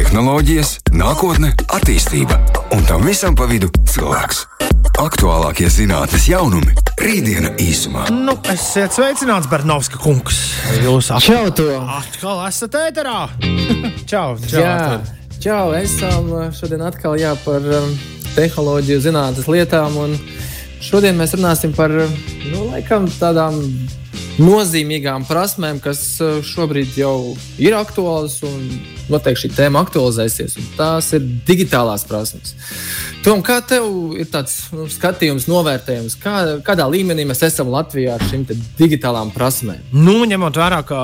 tehnoloģijas, nākotne, attīstība un tam visam pa vidu cilvēks. Aktuālākie zinātnīs jaunumi - rītdiena īsumā. Nu, esiet sveicināts, Bernovska kungs. Jūs Čau, to! atkal esat ēterā. čau, čau. Jā, čau, esam uh, šodien atkal jā, par um, tehnoloģiju, zinātnes lietām. Un šodien mēs runāsim par nu, laikam, tādām nozīmīgām prasmēm, kas uh, šobrīd jau ir aktuālas un noteikti šī tēma aktualizēsies. Tās ir digitālās prasmes. Tom, kā tev ir tāds nu, skatījums, novērtējums, kā, kādā līmenī mēs esam Latvijā ar šīm digitālām prasmēm? Nu, ņemot vērā, ka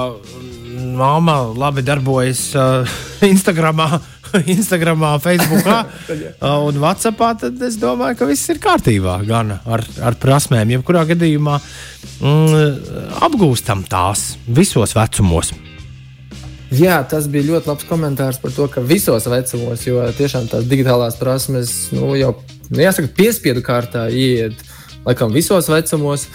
mamma labi darbojas uh, Instagramā. Instagramā, Facebookā uh, un Whatsappā, tad es domāju, ka viss ir kārtībā. Gan ar, ar prasmēm, jebkurā gadījumā mm, apgūstam tās visos vecumos. Jā, tas bija ļoti labs komentārs par to, ka visos vecumos, jo tiešām tās digitālās prasmes nu, jau, nu, jāsaka, piespiedu kārtā iet laikam visos vecumos.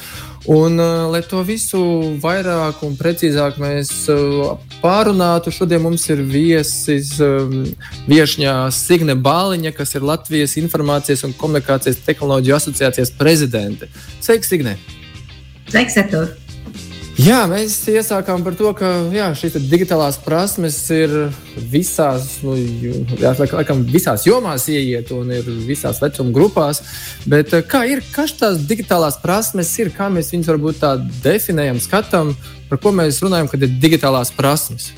Un, uh, lai to visu vairāk un precīzāk mēs uh, pārunātu, šodien mums ir viesis um, viesņā Signe Bāliņa, kas ir Latvijas Informācijas un komunikācijas tehnoloģiju asociācijas prezidente. Sveiki, Signe! Sveiks, Artur! Jā, mēs iesākām par to, ka jā, šīs digitālās prasmes ir visās, nu, jā, laikam, visās jomās ieiet un ir visās vecuma grupās. Bet eh, kā ir, kas tās digitālās prasmes ir, kā mēs viņus varbūt tā definējam, skatām, par ko mēs runājam, kad ir digitālās prasmes?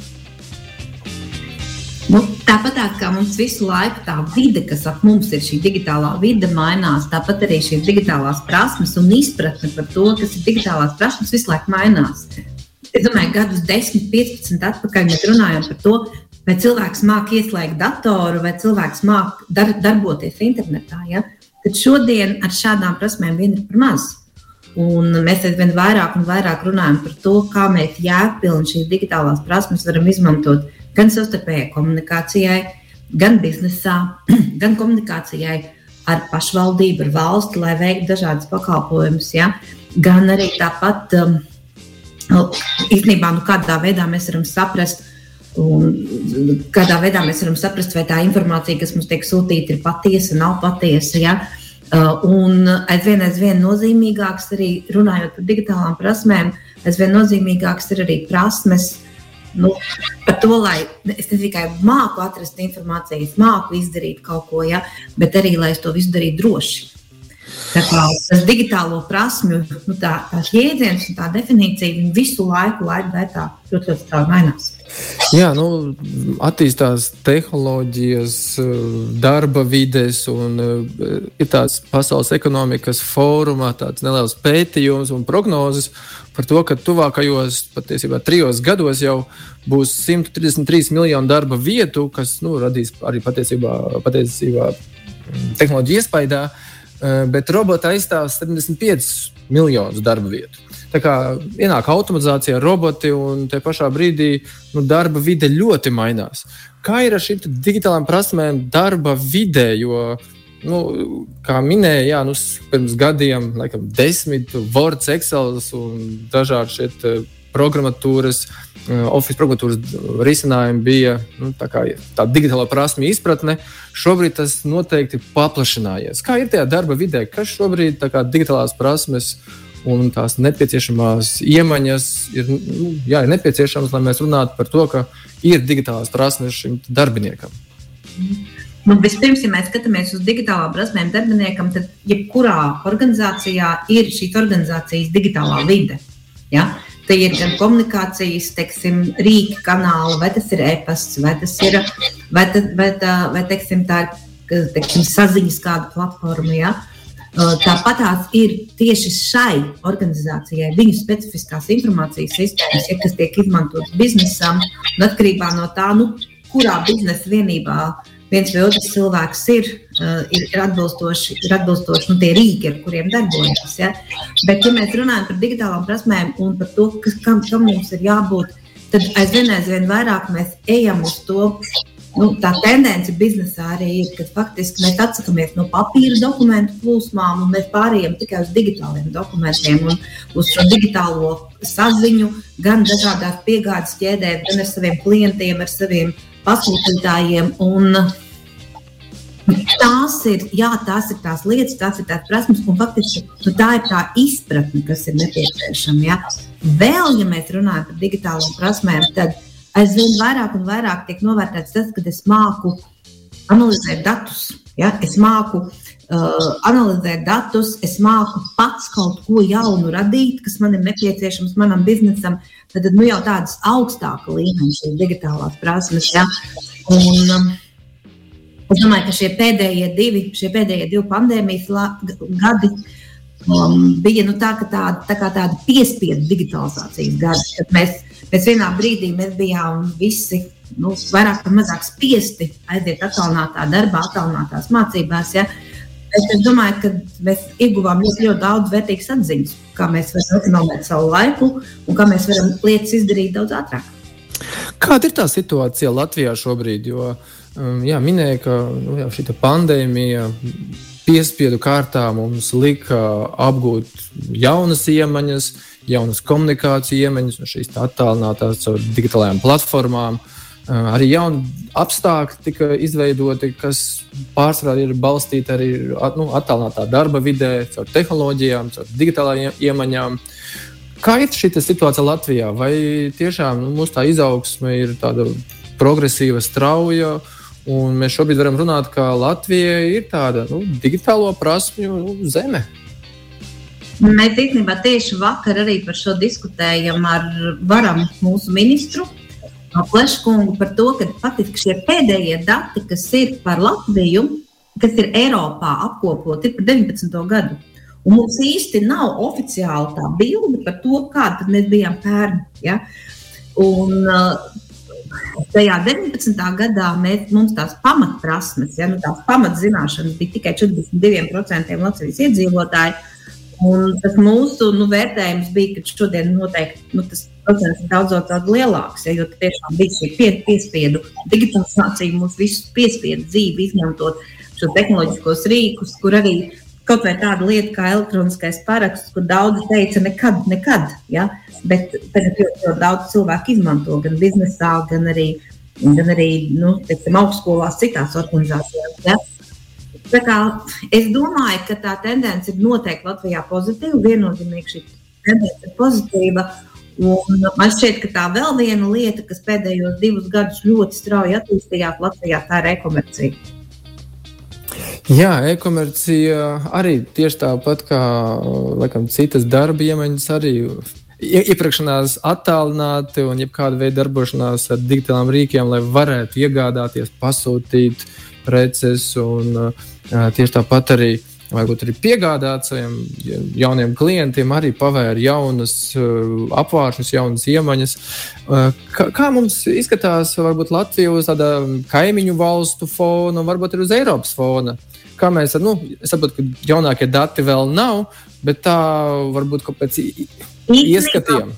Nu, tāpat tā, kā mums visu laiku tā vide, kas ap mums ir, šī digitālā vide mainās, tāpat arī šīs digitālās prasmes un izpratne par to, kas ir digitālās prasmes, visu laiku mainās. Es domāju, gadus 10, 15 atpakaļ mēs runājām par to, vai cilvēks māca ieslēgt datoru, vai cilvēks māca dar, darboties internetā. Ja? Tad šodien ar šādām prasmēm vien ir par maz. Un mēs aizvien vairāk un vairāk runājam par to, kā mēs jēgpilni šīs digitālās prasmes varam izmantot gan savstarpējai komunikācijai, gan biznesā, gan komunikācijai ar pašvaldību, ar valsti, lai veiktu dažādas pakalpojumus, ja? gan arī tāpat um, īstenībā, nu, kādā veidā mēs varam saprast. Un kādā veidā mēs varam saprast, vai tā informācija, kas mums tiek sūtīta, ir patiesa, nav patiesa. Ja? Uh, un aizvien, aizvien nozīmīgāks arī runājot par digitālām prasmēm, aizvien nozīmīgāks ir arī prasmes nu, par to, lai es ne tikai māku atrast informāciju, māku izdarīt kaut ko, ja, bet arī lai es to visu darītu droši. Tas digitālo prasmju, nu, tā, jēdziens un tā definīcija visu laiku, laiku gaitā ļoti, ļoti strauji mainās. Jā, nu, attīstās tehnoloģijas, darba vides, un ir tāds pasaules ekonomikas fórumā, tāds neliels pētījums un prognozes par to, ka tuvākajos, patiesībā, trijos gados jau būs 133 miljonu darba vietu, kas nu, radīs arī patiesībā, patiesībā tehnoloģiju iespējā. Eh, bet roboti aizstāv 75 miljonus darba vietu. Tā kā ienāk automatizācija, roboti un te pašā brīdī nu, darba vide ļoti mainās. Kā ir ar šīm digitālām prasmēm darba vidē? Jo, nu, kā minēja, jā, nu, pirms gadiem, laikam, desmit Word, Excel un dažādi šeit eh, programmatūras, eh, Office programmatūras risinājumi bija nu, tā, kā, tā digitālā prasme izpratne. Šobrīd tas noteikti paplašinājies. Kā ir tajā darba vidē, kas šobrīd ir digitālās prasmes? un tās nepieciešamās iemaņas ir, nu, jā, ir nepieciešamas, lai mēs runātu par to, ka ir digitālās prasmes šim darbiniekam. Nu, vispirms, ja mēs skatāmies uz digitālām prasmēm darbiniekam, tad jebkurā organizācijā ir šīs organizācijas digitālā vide. Ja? Te ir gan komunikācijas, teiksim, rīki, kanāli, vai tas ir e-pasts, vai tas ir vai, vai, tā, vai teiksim, tā ir teiksim, saziņas kāda platforma. Ja? Uh, Uh, tāpat tās ir tieši šai organizācijai viņu specifiskās informācijas sistēmas, ja, kas tiek izmantotas biznesam, atkarībā no tā, nu, kurā biznesa vienībā viens vai otrs cilvēks ir, ir, ir atbilstoši, ir atbilstoši nu, tie rīki, ar kuriem darbojas. Ja? Bet, ja mēs runājam par digitālām prasmēm un par to, kas, kam, kam mums ir jābūt, tad aizvien, aizvien vairāk mēs ejam uz to nu, tā tendence biznesā arī ir, ka faktiski mēs atsakāmies no papīra dokumentu plūsmām un mēs pārējām tikai uz digitāliem dokumentiem un uz šo digitālo saziņu gan dažādās piegādes ķēdēs, gan ar saviem klientiem, ar saviem pasūtītājiem. Un, Tās ir, jā, tās ir tās lietas, tās ir tās prasmes, un faktiski nu, tā ir tā izpratne, kas ir nepieciešama. Ja? Vēl, ja mēs runājam par digitālām prasmēm, tad aizvien vairāk un vairāk tiek novērtēts tas, ka es māku analizēt datus. Ja? Es māku uh, analizēt datus, es māku pats kaut ko jaunu radīt, kas man ir nepieciešams manam biznesam. Tad nu, jau tādas augstāka līmeņa digitālās prasmes. Ja? Un, um, Es domāju, ka šie pēdējie divi, šie pēdējie divi pandēmijas gadi um, bija nu, tā, tāda, tā tāda piespiedu digitalizācijas gadi, mēs, mēs vienā brīdī mēs bijām visi nu, vairāk vai mazāk spiesti aiziet attālinātā darbā, attālinātās mācībās. Ja? Es, es domāju, ka mēs ieguvām ļoti, ļoti daudz vērtīgas atziņas, kā mēs varam ekonomēt savu laiku un kā mēs varam lietas izdarīt daudz ātrāk. Kāda ir tā situācija Latvijā šobrīd? Jo uh, jā, minēja, ka nu, jā, šī pandēmija piespiedu kārtā mums lika apgūt jaunas iemaņas, jaunas komunikācijas iemaņas, no šīs attālinātās caur digitālajām platformām. Uh, arī jauni apstākļi tika izveidoti, kas pārsvarā ir balstīti arī nu, attālinātā darba vidē, caur tehnoloģijām, caur digitālajām iemaņām. Kā ir šī situācija Latvijā? Vai tiešām nu, mūsu tā izaugsme ir tāda progresīva, strauja, uh, Un mēs šobrīd varam runāt, ka Latvija ir tāda nu, digitālo prasmju nu, zeme. Mēs īstenībā tieši vakar arī par šo diskutējam ar varam mūsu ministru Pleškungu par to, ka faktiski šie pēdējie dati, kas ir par Latviju, kas ir Eiropā apkopoti, ir par 19. gadu. Un mums īsti nav oficiāli tā bilde par to, kāda mēs bijām pērn. Ja? Un, uh, Tajā 19. gadā mēs, mums tās pamatprasmes, ja, nu, tās pamatzināšanas bija tikai 42% Latvijas iedzīvotāji. Un tas mūsu nu, vērtējums bija, ka šodien noteikti nu, tas procents ir daudz, daudz lielāks. Ja, jo tiešām bija šī pie, piespiedu digitalizācija, mums visus piespiedu dzīvi izmantot šo tehnoloģiskos rīkus, kur arī kaut vai tāda lieta kā elektroniskais paraksts, kur daudzi teica, nekad, nekad. Ja? Bet tagad ļoti daudz cilvēku izmanto gan biznesā, gan arī, gan arī nu, teiksim, augstskolās, citās organizācijās. Ja? Kā, es domāju, ka tā tendence ir noteikti Latvijā pozitīva. Viennozīmīgi šī tendence ir pozitīva. Un man šķiet, ka tā vēl viena lieta, kas pēdējos divus gadus ļoti strauji attīstījās Latvijā, tā ir e-komercija. Jā, e-komercija arī tieši tāpat kā laikam, citas darba iemaņas, arī iepirkšanās attālināti un jebkāda veida darbošanās ar digitālām rīkiem, lai varētu iegādāties, pasūtīt preces un tieši tāpat arī varbūt arī piegādātājiem, jauniem klientiem, arī pavēra jaunas uh, apgāršas, jaunas iemaņas. Uh, kā, kā mums izskatās varbūt Latvija uz tāda kaimiņu valstu fona, varbūt arī uz Eiropas fona? Kā mēs nu, saprotam, ka jaunākie dati vēl nav, bet tā varbūt kaut pēc ieskatiem.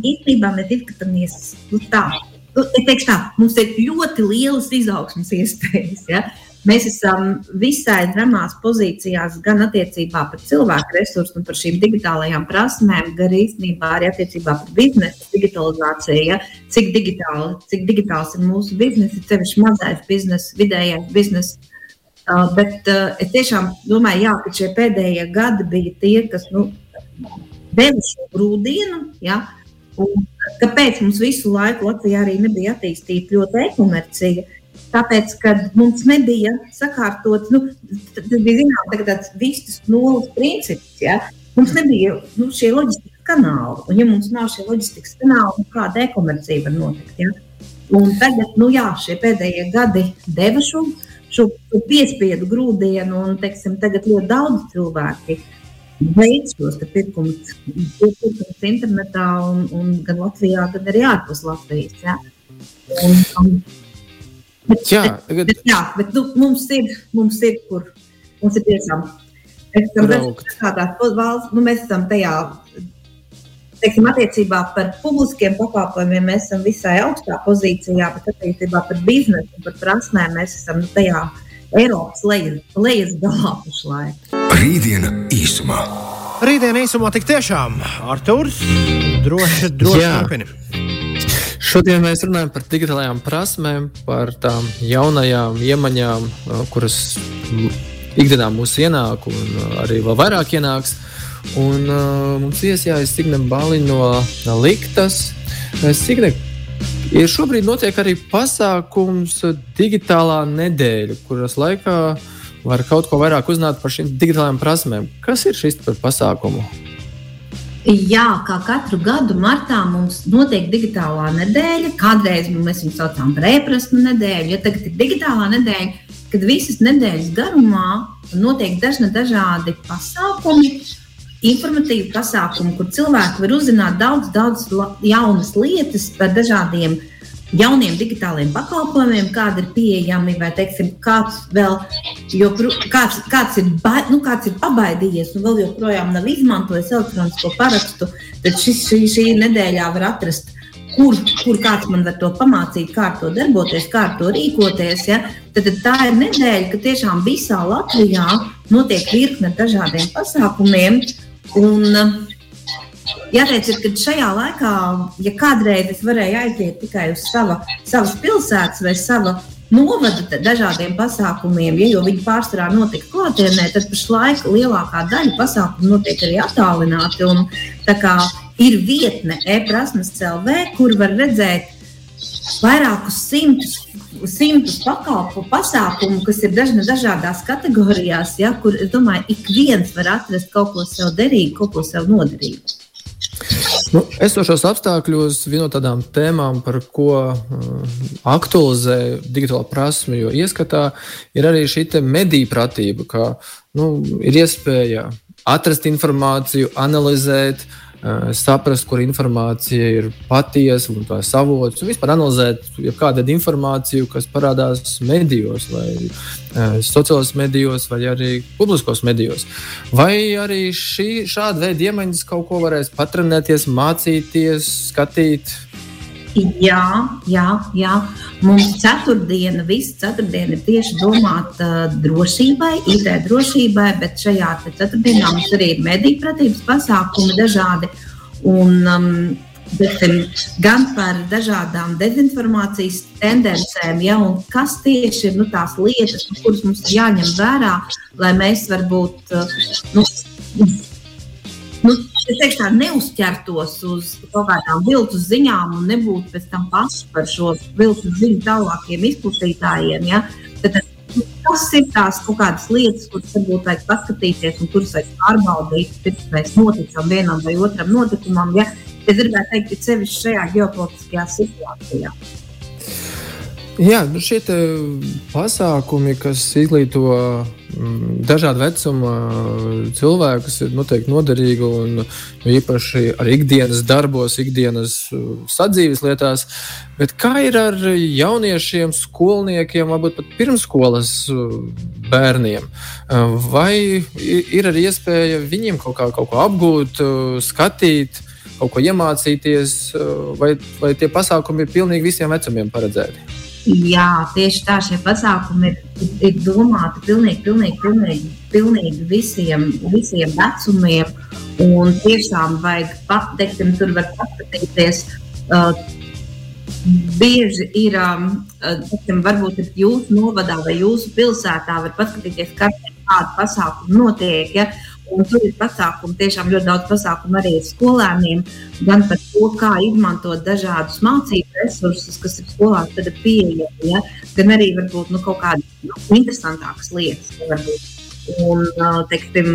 Īstenībā mēs izskatāmies nu, tā. Nu, es teikšu tā, mums ir ļoti lielas izaugsmas iespējas. Ja? Mēs esam visai dramās pozīcijās gan attiecībā par cilvēku resursu un par šīm digitālajām prasmēm, gan īstenībā arī attiecībā par biznesa digitalizāciju. Ja? Cik, digitāli, cik digitāls ir mūsu biznesa, ir sevišķi mazais biznesa, vidējais biznesa. Uh, bet uh, es tiešām domāju, jā, ka šie pēdējie gadi bija tie, kas nu, deva šo grūdienu. Ja? Un kāpēc mums visu laiku Latvijā arī nebija attīstīta ļoti e-komercija? Tāpēc, kad mums nebija sakārtots, nu, tas bija zinām, tāds vistas nulles princips. Ja? Mums nebija nu, šie loģistikas kanāli. Un, ja mums nav šie loģistikas kanāli, nu, kāda e-komercija var notikt? Ja? Un tagad, nu jā, šie pēdējie gadi deva šo, šo, piespiedu grūdienu, un teiksim, tagad ļoti daudz cilvēku veids šos pirkumus internetā, un, un gan Latvijā, gan arī ārpus Latvijas. Ja? Un, un, Bet, jā, tagad... bet, jā, bet nu, mums, ir, mums ir, kur mums ir tiešām. Mēs esam valsts, nu, mēs esam tajā, teiksim, attiecībā par publiskiem pakalpojumiem, mēs esam visai augstā pozīcijā, bet attiecībā par biznesu un par prasmēm mēs esam nu, tajā Eiropas lejas, lejas galā pašlaik. Rītdiena īsumā. Rītdiena īsumā tik tiešām Artūrs droši, droši turpina. Šodien mēs runājam par digitālajām prasmēm, par tām jaunajām iemaņām, kuras ikdienā mums ienāk, un arī vēl vairāk ienāks. Un, uh, mums iesājās Signe Baliņa no Liktas. Signe, ir šobrīd notiek arī pasākums digitālā nedēļa, kuras laikā var kaut ko vairāk uzzināt par šīm digitālajām prasmēm. Kas ir šis par pasākumu? Jā, kā katru gadu martā mums notiek digitālā nedēļa. Kādreiz mēs viņu saucām par e-prasmu nedēļu, ja tagad ir digitālā nedēļa, kad visas nedēļas garumā notiek dažna dažādi pasākumi, informatīvi pasākumi, kur cilvēki var uzzināt daudz, daudz jaunas lietas par dažādiem jauniem digitāliem pakalpojumiem, kādi ir pieejami, vai teiksim, kāds vēl jopru, kāds, kāds, ir, ba, nu, kāds ir pabaidījies un vēl joprojām nav izmantojis elektronisko parakstu, tad šis, šī, šī nedēļā var atrast. Kur, kur kāds man var to pamācīt, kā to darboties, kā to rīkoties. Ja? Tad, tad tā ir nedēļa, ka tiešām visā Latvijā notiek virkne dažādiem pasākumiem. Un, Jāteic, ir, ka šajā laikā, ja kādreiz es varēju aiziet tikai uz sava, savas pilsētas vai sava novada dažādiem pasākumiem, ja, jo viņi pārsvarā notika klātienē, tad pašlaik lielākā daļa pasākumu notiek arī attālināti. Un, ir vietne e-prasmes CLV, kur var redzēt vairākus simtus, simtus pakalpu pasākumu, kas ir dažna, dažādās kategorijās, ja, kur, es domāju, ik viens var atrast kaut ko sev derīgu, kaut ko sev noderīgu. Nu, esošos apstākļos viena no tādām tēmām, par ko uh, aktualizē digitāla prasme, jo ieskatā ir arī šī mediju pratība, ka nu, ir iespēja atrast informāciju, analizēt, uh, saprast, kur informācija ir patiesa un tās avots, un vispār analizēt kādu informāciju, kas parādās medijos, vai sociālajos medijos, vai arī publiskos medijos. Vai arī šī, šāda veida iemaņas kaut ko varēs patrenēties, mācīties, skatīt. Jā, jā, jā. Mums ceturtdiena, visa ceturtdiena ir tieši domāta uh, drošībai, IT drošībai, bet šajā ceturtdienā mums arī ir mediju pratības pasākumi dažādi. Un, um, Beksim, gan par dažādām dezinformācijas tendencēm, ja, un kas tieši ir nu, tās lietas, kuras mums ir jāņem vērā, lai mēs varbūt uh, nu, nu, teikšu, tā neuzķertos uz kaut kādām viltus ziņām un nebūtu pēc tam paši par šo viltus ziņu tālākiem izplatītājiem. Ja? Tad, tas ir tās kaut kādas lietas, kuras varbūt vajag paskatīties un kuras vajag pārbaudīt, pirms mēs noticam vienam vai otram notikumam. Ja? Es gribētu teikt, ka sevišķi šajā ģeopolitiskajā situācijā. Jā, nu šie pasākumi, kas izglīto dažādu vecumu cilvēkus, ir noteikti noderīgi un nu, īpaši arī ikdienas darbos, ikdienas sadzīves lietās. Bet kā ir ar jauniešiem, skolniekiem, varbūt pat pirmsskolas bērniem? Vai ir arī iespēja viņiem kaut, kā, kaut ko apgūt, skatīt? Kaut ko iemācīties, vai, vai tie pasākumi ir pilnīgi visiem vecumiem paredzēti? Jā, tieši tā, šie pasākumi ir, ir domāti pilnīgi, pilnīgi, pilnīgi, pilnīgi visiem, visiem vecumiem. Un tiešām vajag pateikt, tur var paskatīties. Uh, bieži ir, um, teiksim, varbūt ir jūsu novadā vai jūsu pilsētā, var paskatīties, kāda pasākuma notiek. Ja? Un tur ir pasākumi, tiešām ļoti daudz pasākumu arī skolēniem, gan par to, kā izmantot dažādus mācību resursus, kas ir skolās pieejami, ja? gan arī varbūt nu, kaut kādas nu, interesantākas lietas. Varbūt. Un, teiksim,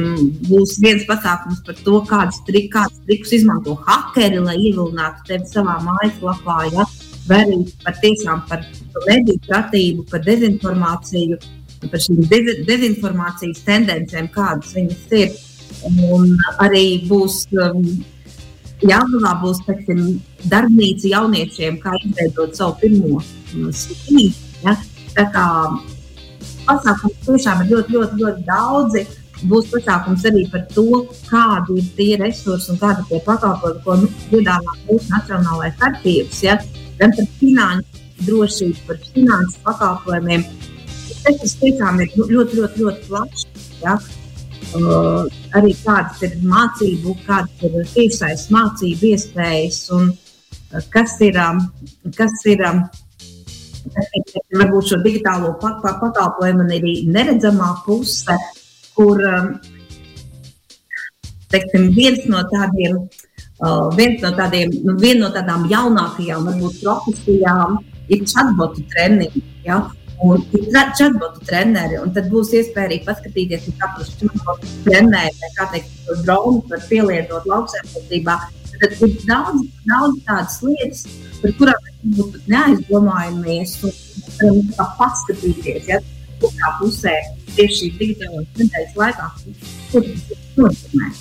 būs viens pasākums par to, kādas, trik, kādas trikus izmanto hackeri, lai ievilinātu tevi savā mājaslapā. Ja? Vai arī par tiešām par mediju pratību, par dezinformāciju, par šīm dezinformācijas tendencēm, kādas viņas ir. Un arī būs um, jāapgalvā, būs teiksim, darbnīca jauniešiem, kā izveidot savu pirmo um, sīkību. Ja? Tā kā pasākumu tiešām ir ļoti, ļoti, ļoti daudzi. Būs pasākums arī par to, kādi ir tie resursi un kādi ir tie pakalpojumi, ko nu, piedāvā mūsu Nacionālais arhīvs. Ja? Gan par finanšu drošību, par finanšu pakalpojumiem, Tas tiešām ir ļoti, ļoti, ļoti plašs. Ja? Uh, arī kādas ir mācību, kādas ir tiešais mācību iespējas. Un, kas ir, kas ir varbūt šo digitālo pakalpojumu un arī neredzamā puse, kur teiksim, viens no tādiem. Uh, viens no tādiem, nu, viena no tādām jaunākajām, varbūt profesijām, ir chatbotu treniņi. Ja? Un chatbotu treneri, un tad būs iespēja arī paskatīties, kā tas chatbotu treneri, kā teikt, dronu var pielietot lauksaimniecībā. Tad ir daudz, daudz tādas lietas, par kurām mēs būtu neaizdomājamies un varam paskatīties, ja kurā pusē tieši šī digitālās nedēļas laikā, kur tas nozīmē.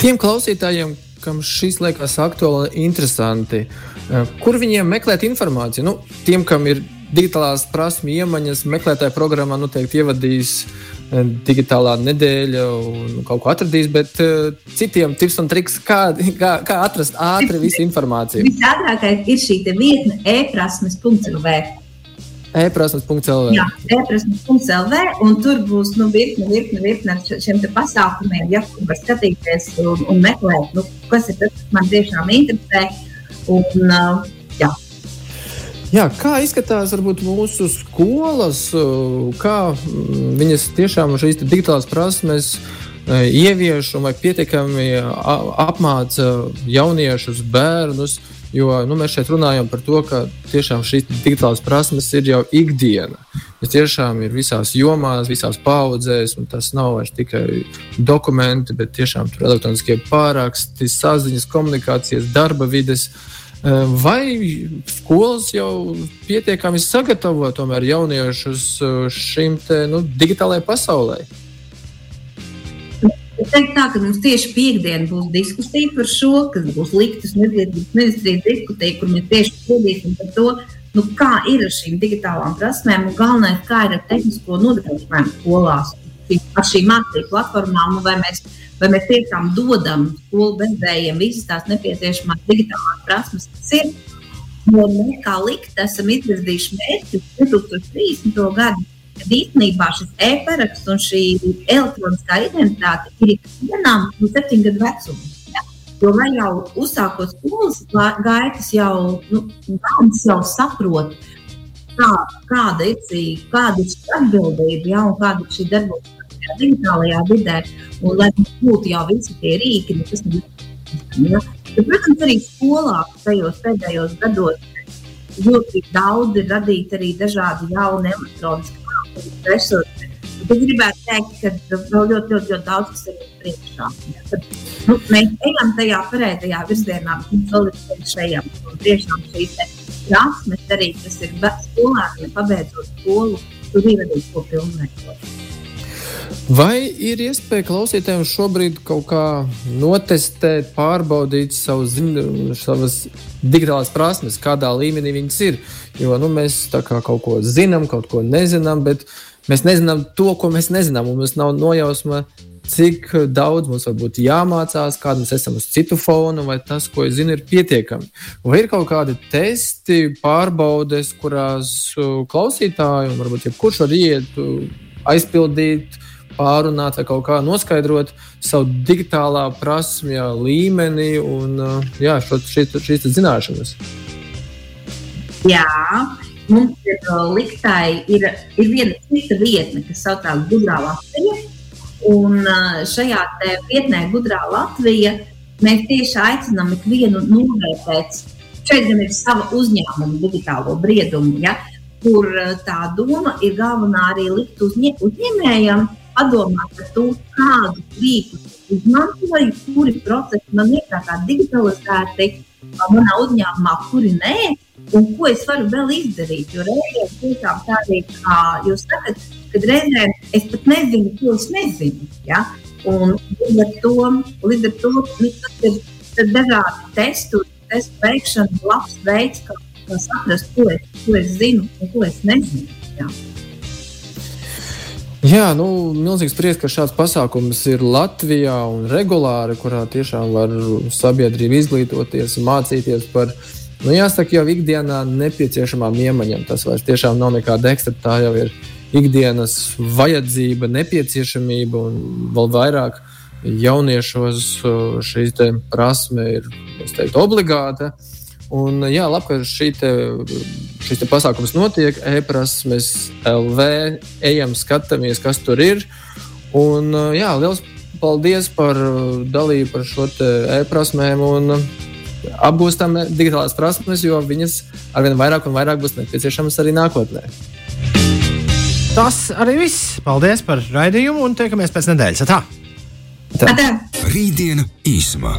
Tiem klausītājiem, kam šis liekas aktuāli interesanti, eh, kur viņiem meklēt informāciju? Nu, tiem, kam ir digitālās prasmes, iemaņas, meklētāja programmā noteikti ievadīs eh, digitālā nedēļa un kaut ko atradīs, bet uh, citiem tips un triks, kā, kā, kā atrast ātri visu informāciju. Visātrākais ir šī vietne e-prasmes.lv e-prasmes.lv. Jā, e-prasmes.lv. Un tur būs nu, virkne, virkne, virkne ar šiem pasākumiem, ja kur var skatīties un, un meklēt, nu, kas ir tas, kas man tiešām interesē. Un, uh, jā. Jā, kā izskatās varbūt, mūsu skolas, kā mm, viņas tiešām šīs digitālās prasmes ievieš vai pietiekami apmāca jauniešus, bērnus? Jo nu, mēs šeit runājam par to, ka tiešām šīs digitālās prasmes ir jau ikdiena. Tas tiešām ir visās jomās, visās paudzēs, un tas nav vairs tikai dokumenti, bet tiešām elektroniskie pāraksti, saziņas, komunikācijas, darba vides. Eh, vai skolas jau pietiekami sagatavo jauniešus šim te, nu, digitālajai pasaulē? Es teiktu, tā, ka mums tieši piekdiena būs diskusija par šo, kas būs liktas izglītības ministrijas diskusija, kur mēs tieši spriedīsim par to, nu, kā ir ar šīm digitālām prasmēm un galvenais, kā ir ar tehnisko nodrošinājumu skolās, ar šīm mācību platformām, vai mēs, vai mēs tiešām dodam skolu bezdējiem visas tās nepieciešamās digitālās prasmes, kas ir. Jo mēs kā likt esam izvirzījuši mērķi 2030. gadu kad īstenībā šis e-paraksts un šī elektroniskā identitāte ir ikvienam no septiņu gadu vecuma. Jo lai jau uzsākot skolas gaitas, jau nu, bērns jau saprot, kā, kāda ir šī, kāda ir šī atbildība, ja, un kāda ir šī darbības digitālajā vidē, un lai būtu jau visi tie rīki, nu, kas ir. Ja? Bet, protams, arī skolā tajos pēdējos gados ļoti daudz ir radīti arī dažādi jauni elektroniski resursi. Bet es gribētu teikt, ka vēl ļoti, ļoti, ļoti daudz kas ir priekšā. Ja, tad, nu, mēs ejam tajā pareizajā virzienā, bet mums vēl ir ejams. Un tiešām šīs prasmes arī, kas ir skolēniem, pabeidzot skolu, tur ir arī ko pilnveidot. Vai ir iespēja klausītājiem šobrīd kaut kā notestēt, pārbaudīt savu zinu, savas digitālās prasmes, kādā līmenī viņas ir? Jo nu, mēs kaut ko zinām, kaut ko nezinām, bet mēs nezinām to, ko mēs nezinām. Mums nav nojausma, cik daudz mums būtu jāmācās, kāda mēs esam uz citu fonu, vai tas, ko es zinu, ir pietiekami. Vai ir kaut kādi testi, pārbaudes, kurās uh, klausītāji, un varbūt jebkurš var iet, aizpildīt pārunāt vai kaut kā noskaidrot savu digitālā prasmju līmeni un jā, šo, šīs, šīs zināšanas. Jā, mums ir liktai, ir, ir viena cita vietne, kas saucās Gudrā Latvija. Un šajā vietnē, Gudrā Latvija, mēs tieši aicinām ikvienu novērtēt. Šeit gan ir sava uzņēmuma digitālo briedumu, ja, kur tā doma ir galvenā arī likt uzņē, uzņēmējam padomāt par to, kādu rīku izmantoju, kuri procesi man ir digitalizēti manā uzņēmumā, kuri nē, un ko es varu vēl izdarīt. Jo reizēm tiešām tā arī, jūs sakat, kad reizēm es pat nezinu, ko es nezinu. Ja? Un līdz ar to, līdz ar to nu, ir, dažādi testu, testu veikšana, labs veids, kā saprast, ko es, ko es zinu un ko es nezinu. Ja? Jā, nu, milzīgs prieks, ka šāds pasākums ir Latvijā un regulāri, kurā tiešām var sabiedrība izglītoties, mācīties par, nu, jāsaka, jau ikdienā nepieciešamām iemaņām. Tas vairs tiešām nav nekāda ekstra, tā jau ir ikdienas vajadzība, nepieciešamība un vēl vairāk jauniešos šī prasme ir teiktu, obligāta. Un, jā, labi, ka šī šis pasākums notiek. E-prasmes LV, ejam, skatāmies, kas tur ir. Un, jā, liels paldies par dalību par šo e-prasmēm. Un, apgūstam digitālās prasmes, jo viņas arvien vairāk un vairāk būs nepieciešamas arī nākotnē. Tas arī viss. Paldies par raidījumu un tiekamies pēc nedēļas. Tā. Tā. Rītdiena īsumā.